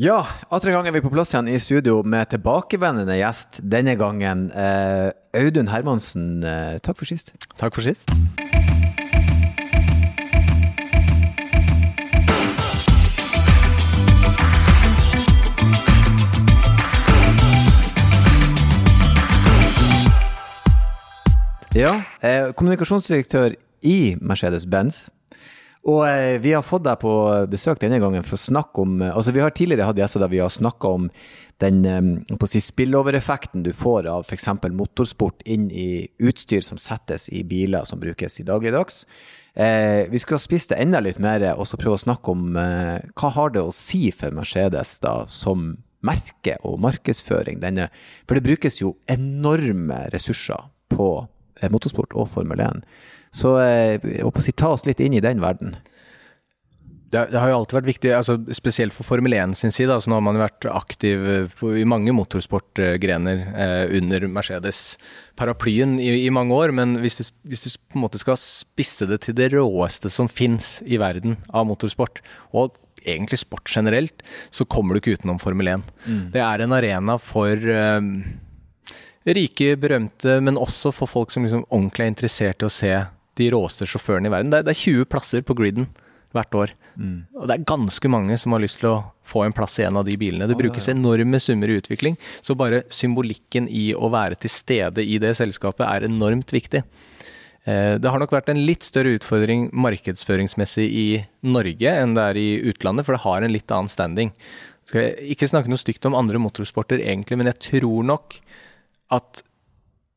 Ja, andre gang er vi på plass igjen i studio med tilbakevendende gjest. Denne gangen eh, Audun Hermansen. Eh, takk for sist. Takk for sist. Ja, eh, kommunikasjonsdirektør i Mercedes-Benz. Og eh, vi har fått deg på besøk denne gangen for å snakke om eh, Altså, vi har tidligere hatt gjester der vi har snakka om den eh, på å si, spillovereffekten du får av f.eks. motorsport inn i utstyr som settes i biler som brukes i dagligdags. Eh, vi skal spist det enda litt mer og så prøve å snakke om eh, hva har det å si for Mercedes da, som merke og markedsføring. Denne, for det brukes jo enorme ressurser på eh, motorsport og Formel 1. Så jeg håper å si, ta oss litt inn i den verden. Det, det, har jo alltid vært viktig, altså spesielt for Formel 1 sin side. Altså nå har man jo vært aktiv på, i mange motorsportgrener eh, under Mercedes-paraplyen i, i, mange år. Men hvis du, hvis du, på en måte skal spisse det til det råeste som fins i verden av motorsport, og egentlig sport generelt, så kommer du ikke utenom Formel 1. Mm. Det er en arena for eh, rike, berømte, men også for folk som liksom ordentlig er interessert i å se de råeste sjåførene i verden. Det er, det er 20 plasser på griden hvert år. Mm. Og det er ganske mange som har lyst til å få en plass i en av de bilene. Det brukes enorme summer i utvikling, så bare symbolikken i å være til stede i det selskapet er enormt viktig. Eh, det har nok vært en litt større utfordring markedsføringsmessig i Norge enn det er i utlandet, for det har en litt annen standing. Skal jeg ikke snakke noe stygt om andre motorsporter egentlig, men jeg tror nok at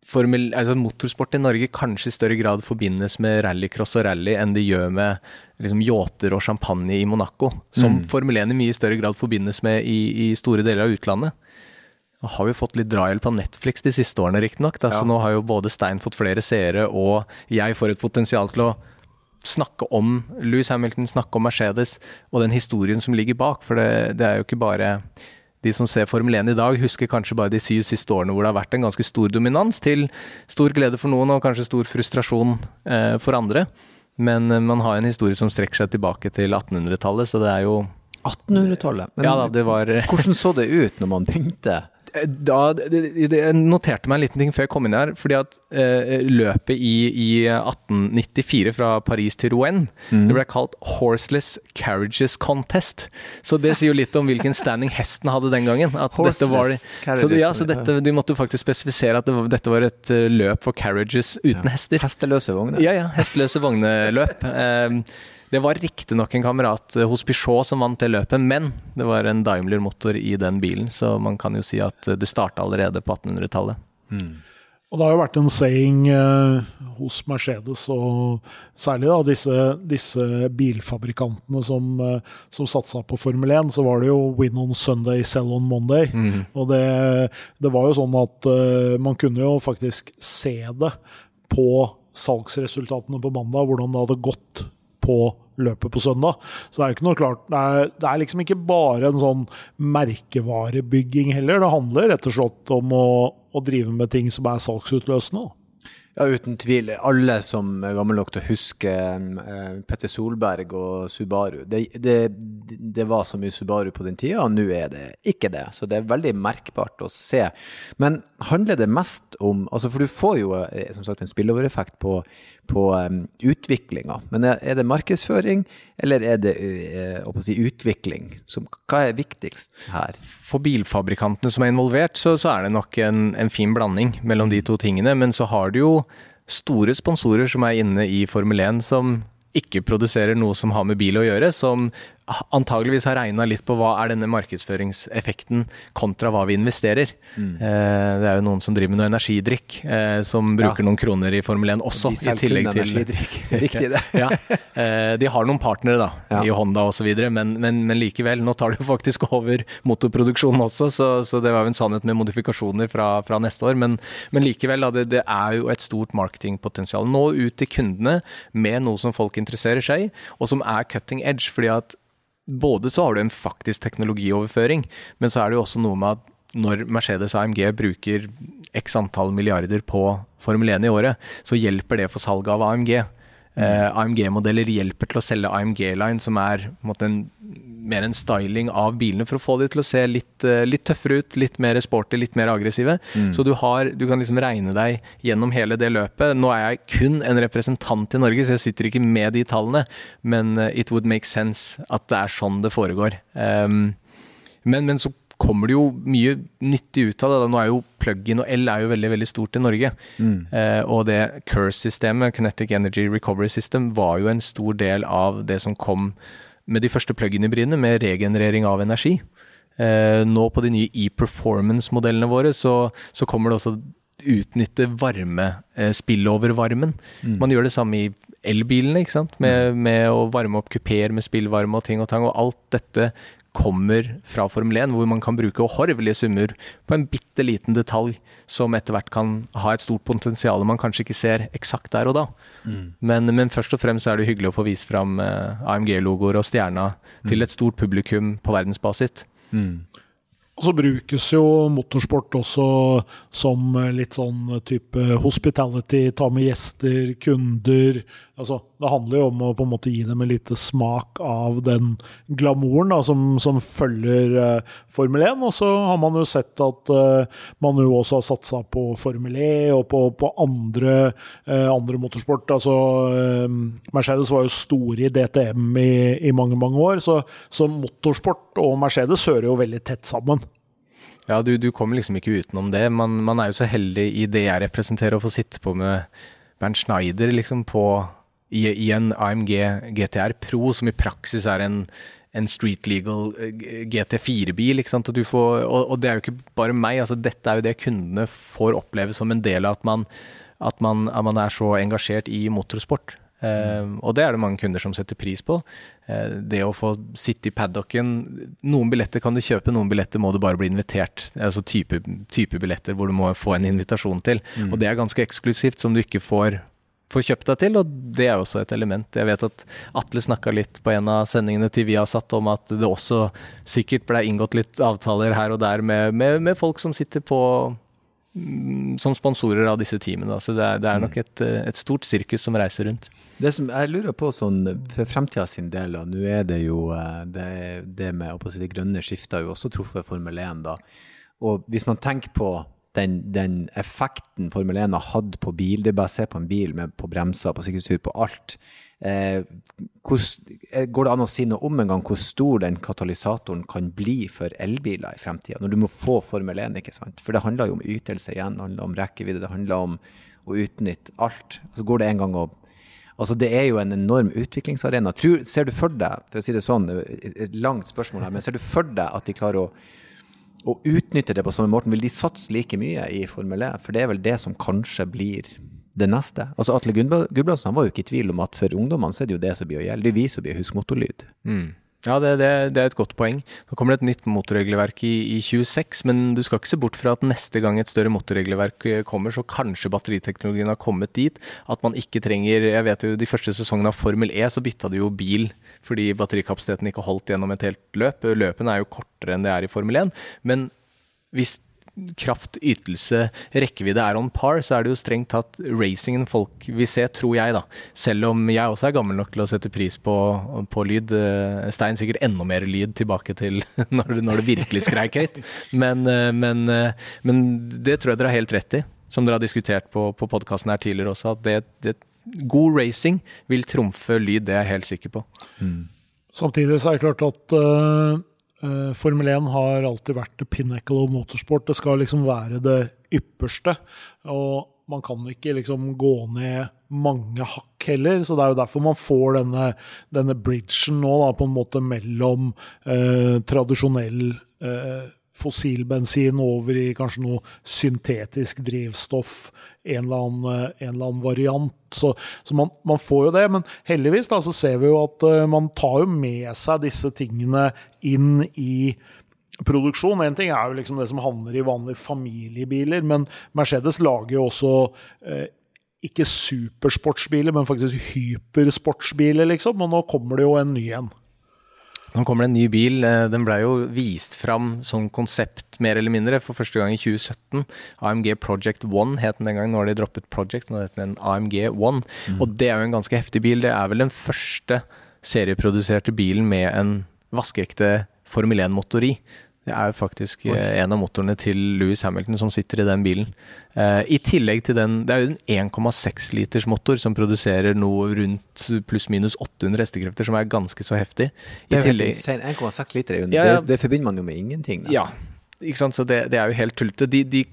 formel, altså motorsport i Norge kanskje i større grad forbindes med rallycross og rally enn det gjør med liksom, yachter og champagne i Monaco. Som mm. Formel 1 i mye større grad forbindes med i, i store deler av utlandet. Nå har vi fått litt drahjelp av Netflix de siste årene, riktignok. Ja. Så nå har jo både Stein fått flere seere, og jeg får et potensial til å snakke om Louis Hamilton, snakke om Mercedes og den historien som ligger bak. For det, det er jo ikke bare de som ser Formel 1 i dag, husker kanskje bare de syv siste årene hvor det har vært en ganske stor dominans, til stor glede for noen og kanskje stor frustrasjon eh, for andre. Men eh, man har en historie som strekker seg tilbake til 1800-tallet, så det er jo 1800-tallet? Ja, da, det var Hvordan så det ut når man begynte? Da, jeg noterte meg en liten ting før jeg kom inn her. fordi at eh, Løpet i, i, 1894 fra Paris til Rouen mm. det ble kalt Horseless Carriages Contest. Så det sier jo litt om hvilken standing hesten hadde den gangen. At dette var, så, ja, så dette, De måtte faktisk spesifisere at det var, dette var et eh, løp for carriages uten ja. hester. Hesteløse vogner? Ja, ja. Hesteløse vogneløp. Eh, det var riktignok en kamerat eh, hos Peugeot som vant det løpet, men det var en Daimler-motor i den bilen, så man kan jo si at det starta allerede på 1800-tallet. Mm. Og Det har jo vært en saying eh, hos Mercedes, og særlig da disse, disse bilfabrikantene som, eh, som satsa på Formel 1. Så var det jo 'win on Sunday, sell on Monday'. Mm. Og det, det, var jo sånn at eh, man kunne jo faktisk se det på salgsresultatene på mandag, hvordan det hadde gått på løpet på søndag. Så det er jo ikke noe klart Det er, det er liksom ikke bare en sånn merkevarebygging heller. Det handler rett og slett om å, å drive med ting som er salgsutløsende. Ja, uten tvil. Alle som er gamle nok til å huske uh, Petter Solberg og Subaru. Det, det, det, var så mye Subaru på den tida, og nå er det ikke det. Så det er veldig merkbart å se. Men handler det mest om altså For du får jo eh, som sagt en spillovereffekt på, på um, utviklinga. Men er det markedsføring, eller er det uh, si, utvikling? Som, hva er viktigst her? For bilfabrikantene som er involvert, så, så er det nok en, en, fin blanding mellom de to tingene. Men så har du jo store sponsorer som er inne i Formel 1 som ikke produserer noe som har med bil å gjøre, som antageligvis har regna litt på hva er denne markedsføringseffekten kontra hva vi investerer. Mm. Eh, det er jo noen som driver med noe energidrikk, eh, som bruker ja. noen kroner i Formel 1 også. De i tillegg til energidrikk, riktig det. ja. Eh, de har noen partnere da, ja. i Honda osv., men, men, men likevel. Nå tar de faktisk over motorproduksjonen også, så, så, det var jo en sannhet med modifikasjoner fra, fra neste år. Men, men likevel, da, det, det, er jo et stort marketingpotensial. Nå ut til kundene med noe som folk interesserer seg i, og som er cutting edge. fordi at både så har du en faktisk teknologioverføring, men så er det jo også noe med at når Mercedes AMG bruker x antall milliarder på Formel 1 i året, så hjelper det for salget av AMG. Eh, AMG-modeller hjelper til å selge AMG-line, som er en, mer en styling av bilene for å få de til å se litt, eh, litt tøffere ut, litt mer sporty, litt mer aggressive. Mm. Så du, har, du kan liksom regne deg gjennom hele det løpet. Nå er jeg kun en representant i Norge, så jeg sitter ikke med de tallene, men eh, it would make sense at det er sånn det foregår. Um, men, men så kommer det jo mye nyttig ut av det. Nå er jo plug-in og el er jo veldig veldig stort i Norge. Mm. Eh, og det CURSE-systemet, Kinetic Energy Recovery System, var jo en stor del av det som kom med de første plug-in-hybridene, med regenerering av energi. Eh, nå på de nye e-performance-modellene våre, så, så, kommer det også utnytte varme, eh, spillover-varmen. Mm. Man gjør det samme i elbilene, ikke sant? Med, mm. med å varme opp kupeer med spillvarme og ting og tang. Og alt dette kommer fra Formel 1, hvor man kan bruke horvelige summer på en bitte liten detalj som etter hvert kan ha et stort potensial man kanskje ikke ser eksakt der og da. Mm. Men, men, først og fremst er det hyggelig å få vist fram eh, AMG-logoer og stjerna mm. til et stort publikum på verdensbasis. Mm. Og så brukes jo motorsport også som litt sånn type hospitality, ta med gjester, kunder. Altså, det handler jo om å på en måte gi dem en liten smak av den glamouren da, som, som, følger uh, Formel 1. Og så har man jo sett at uh, man jo også har satsa på Formel E og på, på andre, uh, andre, motorsport. Altså, Mercedes var jo store i DTM i, i mange, mange år, så, så motorsport og Mercedes hører jo veldig tett sammen. Ja, du, du, kommer liksom ikke utenom det. Man, man, er jo så heldig i det jeg representerer, å få sitte på med Bernt Schneider liksom på, i, i, en AMG GTR Pro, som i praksis er en, en street legal eh, GT4-bil. Og, og, og, det er jo ikke bare meg. altså Dette er jo det kundene får oppleve som en del av at man, at man, at man er så engasjert i motorsport. Uh, og det er det mange kunder som setter pris på. Uh, det å få sitte i paddocken Noen billetter kan du kjøpe, noen billetter må du bare bli invitert. Altså type, type billetter hvor du må få en invitasjon til. Mm. Og det er ganske eksklusivt, som du ikke får, får kjøpt deg til, og det er også et element. Jeg vet at Atle snakka litt på en av sendingene til Viasat om at det også sikkert ble inngått litt avtaler her og der med, med, med folk som sitter på Mm, som sponsorer av disse teamene. Så det er, det er nok et, et, stort sirkus som reiser rundt. Det som jeg lurer på sånn, for fremtida sin del, og nå er det jo eh, det, det med si, det grønne skiftet har jo også truffet Formel 1. da. Og hvis man tenker på den, den effekten Formel 1 har hatt på bil, det er bare å se på en bil med, på bremser, på sikkerhetsur, på alt. Eh, hvor, eh, går det an å si noe om en gang hvor stor den katalysatoren kan bli for elbiler i fremtida? Når du må få Formel 1, ikke sant? For det handler jo om ytelse igjen, det handler om rekkevidde, det handler om å utnytte alt. Så går det en gang å Altså, det er jo en enorm utviklingsarena. Tror, ser du for deg, for å si det sånn, et langt spørsmål her, men ser du for deg at de klarer å, å utnytter det på samme måten, Vil de satse like mye i Formel 1? For det er vel det som kanskje blir det neste. Altså Atle Gudbrandsen var jo ikke i tvil om at for ungdommene så er det jo det som blir å gjelde. Det er vi som blir å huske motorlyd. Mm. Ja, det, det, det, er et godt poeng. Nå kommer det et nytt motorregelverk i, i, 26, men du skal ikke se bort fra at neste gang et større motorregelverk eh, kommer, så kanskje batteriteknologien har kommet dit at man ikke trenger Jeg vet jo de første sesongene av Formel E så bytta du jo bil fordi batterikapasiteten ikke holdt gjennom et helt løp. Løpene er jo kortere enn det er i Formel 1. Men hvis kraft, ytelse, rekkevidde er on par, så er det jo strengt tatt racingen folk vil se, tror jeg, da. Selv om jeg også er gammel nok til å sette pris på, på lyd. Eh, Stein sikkert enda mer lyd tilbake til når når det virkelig skreik høyt. Men, eh, men, eh, men, det tror jeg dere har helt rett i, som dere har diskutert på, på podkasten her tidligere også, at det, det, god racing vil trumfe lyd, det er jeg helt sikker på. Mm. Samtidig så er det klart at uh Formel 1 har alltid vært the pinnacle of motorsport. Det skal liksom være det ypperste. Og man kan ikke liksom gå ned mange hakk heller, så det er jo derfor man får denne, denne bridgen nå, da, på en måte mellom eh, tradisjonell uh, fossilbensin over i kanskje noe syntetisk drivstoff, en eller annen, en eller annen variant. Så, så man, man, får jo det. Men heldigvis da, så ser vi jo at uh, man tar jo med seg disse tingene inn i produksjon. En ting er jo liksom det som havner i vanlige familiebiler, men Mercedes lager jo også uh, ikke supersportsbiler, men faktisk hypersportsbiler, liksom. Og nå kommer det jo en ny en. Nå kommer det en ny bil. Eh, den ble jo vist fram som konsept, mer eller mindre, for første gang i 2017. AMG Project One het den den gangen. Nå har de droppet Project, nå heter den AMG One. Mm. Og det er jo en ganske heftig bil. Det er vel den første serieproduserte bilen med en vaskeekte Formel 1-motor i. Det er faktisk Oi. en av motorene til Louis Hamilton som sitter i den bilen. Eh, I tillegg til den Det er jo en 1,6 liters motor som produserer noe rundt pluss-minus 800 hestekrefter, som er ganske så heftig. I Det er tillegg, 1,6 liter, er Ja, ja. Det, det forbinder man jo med ingenting. nesten. ja, ikke sant? Så det, det er jo helt tullete. De, de,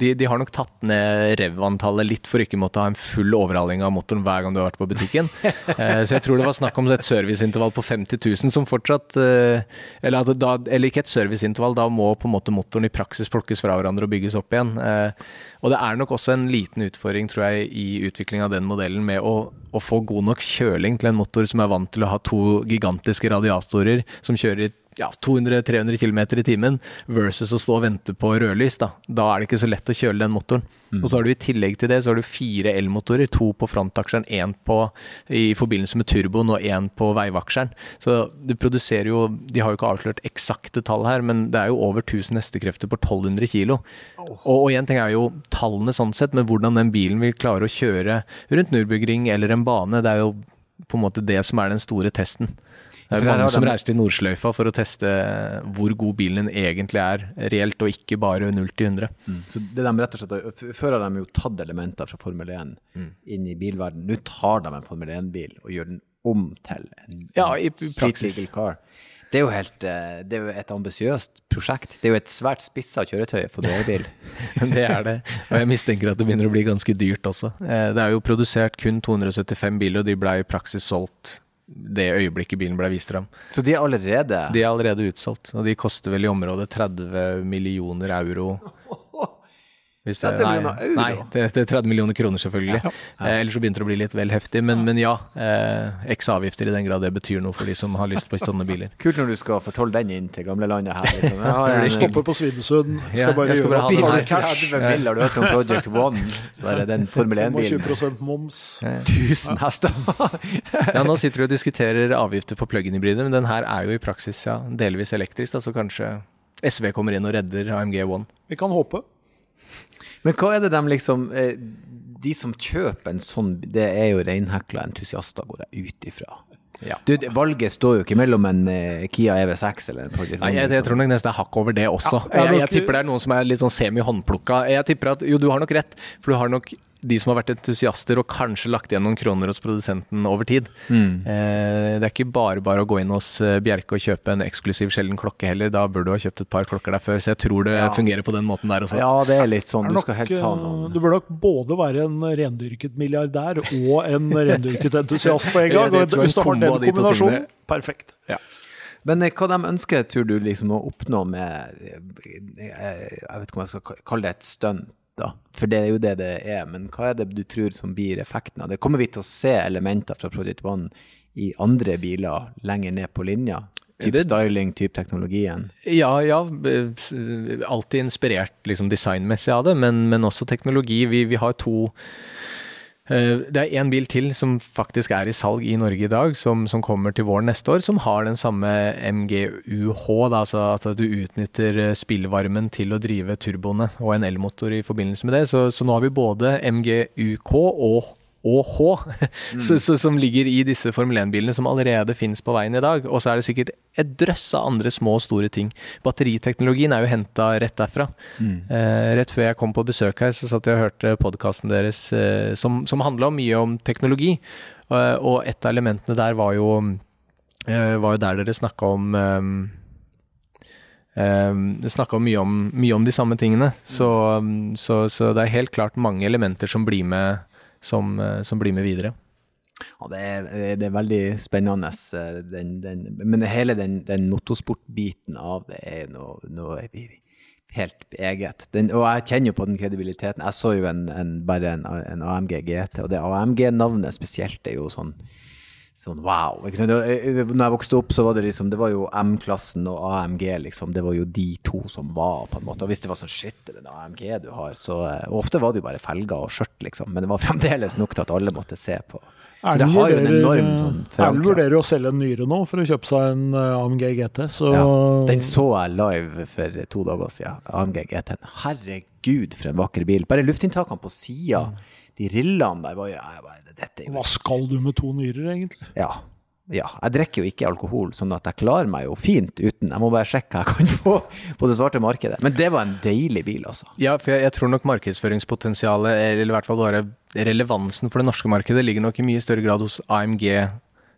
de, de har nok tatt ned rev-antallet litt for ikke måtte ha en full overhaling av motoren hver gang du har vært på butikken. Eh, så jeg tror det var snakk om et serviceintervall på 50 000 som fortsatt eh, eller, da, eller ikke et serviceintervall, da må på en måte motoren i praksis plukkes fra hverandre og bygges opp igjen. Eh, og det er nok også en liten utfordring, tror jeg, i utvikling av den modellen med å, å få god nok kjøling til en motor som er vant til å ha to gigantiske radiatorer som kjører ja, 200-300 km i timen, versus å stå og vente på rødlys. Da Da er det ikke så lett å kjøle den motoren. Og så har du I tillegg til det så har du fire elmotorer. To på frontaksjeren, én i forbindelse med turboen og én på veivaksjeren. Så du produserer jo De har jo ikke avslørt eksakte tall her, men det er jo over 1000 hestekrefter på 1200 kilo. Og, og igjen tenker jeg jo tallene sånn sett, men hvordan den bilen vil klare å kjøre rundt Nürburgring eller en bane, det er jo på en måte det som er den store testen. Det er mange som reiser til Nordsløyfa for å teste hvor god bilen egentlig er reelt, og ikke bare 0 til 100. Mm. Så det de rett og slett Før har de jo tatt elementer fra Formel 1 Mm. inn i bilverden. Nå tar de en Formel 1-bil og gjør den om til en, Ja, i praksis. car. Det er jo helt eh, Det er jo et ambisiøst prosjekt. Det er jo et svært spissa kjøretøy for brødbil. Det er det. Og jeg mistenker at det begynner å bli ganske dyrt også. Eh, Det er jo produsert kun 275 biler, og de ble i praksis solgt det øyeblikket bilen ble vist fram. Så de er allerede De er allerede utsolgt, og de koster vel i området 30 millioner euro. Hvis 30 millioner euro? Nei, det, det er 30 millioner kroner, selvfølgelig. Eh, ellers så begynte det å bli litt vel heftig. Men, men ja, eh, x avgifter i den grad det betyr noe for de som har lyst på sånne biler. Kult når du skal fortolle den inn til gamlelandet her. Liksom. Jeg har en- Stopper på Svinesund, skal Ja, bare skal gjøre opp cash. 30 mill. har du hørt om Project One? Så er det den Formel 1-bilen. 25 moms. 1000 hester. Ja, Nå sitter du og diskuterer avgifter på plug-in-hybrider, men den her er jo i praksis ja, delvis elektrisk, da, så kanskje SV kommer inn og redder AMG One. Vi kan håpe. Men hva er det de liksom eh, De som kjøper en sånn, det er jo reinhekla entusiaster, går jeg ut ifra. Ja. Du, valget står jo ikke mellom en eh, Kia EV6 eller en Nei, jeg, jeg liksom. tror nok nesten det er hakk over det også. Ja, jeg jeg, jeg tipper det er noen som er litt sånn semi-håndplukka. Jeg tipper at jo, du har nok rett, for du har nok de som har vært entusiaster og kanskje lagt igjen noen kroner hos produsenten over tid. Mm. Eh, det er ikke bare bare å gå inn hos eh, Bjerke og kjøpe en eksklusiv sjelden klokke heller. Da bør du ha kjøpt et par klokker der før, så jeg tror det Ja. fungerer på den måten der også. Ja, det er litt sånn. Er Du nok, skal helst ha eh, noen Du bør nok både være en rendyrket milliardær og en rendyrket entusiast på en Ja, gang. det tror jeg Hvis du har den kombinasjonen, perfekt. Men eh, hva de ønsker, tror du liksom å oppnå med Jeg vet ikke om jeg skal kalle det et stunt, da. For det er jo det det er. Men hva er det du tror som blir effekten av det? Kommer vi til å se elementer fra Project One i andre biler lenger ned på linja? Typ styling, typ teknologien? Ja, ja. Alltid inspirert liksom designmessig av det, men, men også teknologi. Vi, vi har to det er én bil til som faktisk er i salg i Norge i dag, som, som kommer til våren neste år, som har den samme MGUH, da, altså at du utnytter eh, spillvarmen til å drive turboene og en elmotor i forbindelse med det. Så, så nå har vi både MGUK og og H, så, så, som ligger i disse Formel 1-bilene som allerede finnes på veien i dag. Og så er det sikkert et drøss av andre små og store ting. Batteriteknologien er jo henta rett derfra. Eh, rett før jeg kom på besøk her, så satt jeg og hørte podkasten deres eh, som, som handla mye om teknologi. Eh, og et av elementene der var jo, eh, var jo der dere snakka om eh, Um, snakka mye, om- mye om de samme tingene, så, um, så, så det er helt klart mange elementer som blir med, som, eh, som blir med videre. Ja, det er, det er veldig spennende. eh, Den, den, men hele den, den motorsportbiten av det er noe, noe helt eget. Den, og jeg kjenner jo på den kredibiliteten. Jeg så jo en, en, bare en, en AMG GT, og det AMG-navnet spesielt er jo sånn Sånn wow. Sant? Eh, Når jeg vokste opp, så var det liksom Det var jo M-klassen og AMG, liksom. Det var jo de to som var, på en måte. Og hvis det var sånn shit, det er den AMG du har, så eh, Og ofte var det jo bare felger og skjørt, liksom. Men det var fremdeles nok til at alle måtte se på. Så det har jo en enorm sånn Erlend vurderer å selge en nyre nå for å kjøpe seg en eh, AMG GT, så Ja, den så jeg live for to dager siden. AMG GT-en. Herregud, for en vakker bil. Bare luftinntakene på sida, de rillene der var jo jeg bare, Dette hva skal du med to nyrer, egentlig? Ja. ja, jeg drikker jo ikke alkohol, sånn at jeg klarer meg jo fint uten. Jeg må bare sjekke hva jeg kan få på det svarte markedet. Men det var en deilig bil, altså. Ja, for jeg, jeg tror nok markedsføringspotensialet, eller i hvert fall bare relevansen for det norske markedet, ligger nok i mye større grad hos AMG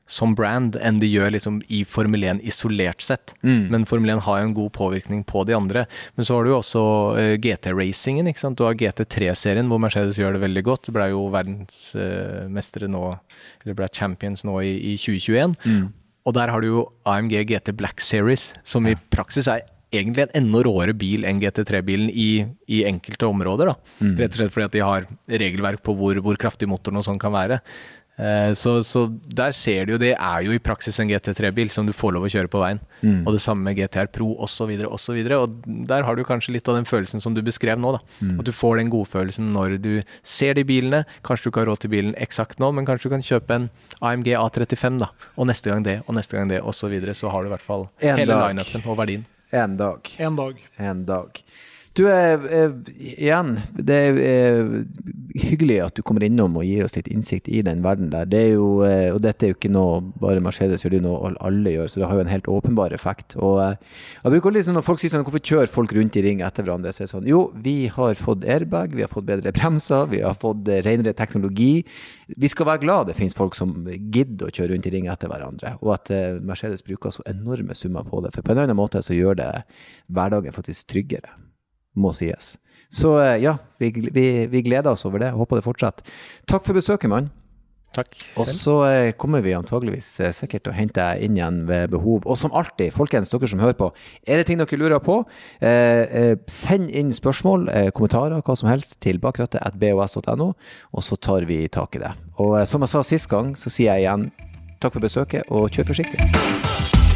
som brand enn de gjør liksom i Formel 1 isolert sett. Mm. Men Formel 1 har jo en god påvirkning på de andre. Men så har du jo også uh, eh, GT-racingen. ikke sant? Du har GT3-serien hvor Mercedes gjør det veldig godt. Ble jo verdensmestere uh, nå, eller ble champions nå i, i 2021. Mm. Og der har du jo AMG GT Black Series, som ja. i praksis er egentlig en enda råere bil enn GT3-bilen i, i, enkelte områder. da. Mm. Rett og slett fordi at de har regelverk på hvor, hvor kraftig motoren og sånn kan være. Eh, så, så, der ser du jo, det er jo i praksis en GT3-bil som du får lov å kjøre på veien. Mm. Og det samme med GTR Pro osv. osv. Og, og der har du kanskje litt av den følelsen som du beskrev nå. da. Mm. At du får den godfølelsen når du ser de bilene. Kanskje du ikke har råd til bilen eksakt nå, men kanskje du kan kjøpe en AMG A35, da. Og neste gang det, og neste gang det, osv. Så, videre, så har du i hvert fall en hele lineupen og verdien. En dag. En dag. En dag. Du, eh, eh, igjen, det er eh, hyggelig at du kommer innom og gir oss litt innsikt i den verden der. Det er jo, eh, og dette er jo ikke noe bare Mercedes gjør, det er noe alle gjør, så det har jo en helt åpenbar effekt. Og jeg bruker liksom, Når folk sier sånn, hvorfor kjører folk rundt i ring etter hverandre, så er det sånn jo, vi har fått airbag, vi har fått bedre bremser, vi har fått renere teknologi. Vi skal være glad det finnes folk som gidder å kjøre rundt i ring etter hverandre, og at Mercedes bruker så enorme summer på det. For på en eller annen måte så gjør det hverdagen faktisk tryggere må sies. Så eh, ja, vi, vi, vi gleder oss over det. Håper det fortsetter. Takk for besøket, mann. Takk selv. Og så eh, kommer vi antageligvis eh, sikkert til å hente deg inn igjen ved behov. Og som alltid, folkens, dere som hører på, er det ting dere lurer på, eh, send inn spørsmål, eh, kommentarer, hva som helst, til bakrattet.bos.no, og så tar vi tak i det. Og eh, som jeg sa sist gang, så sier jeg igjen takk for besøket, og kjør forsiktig.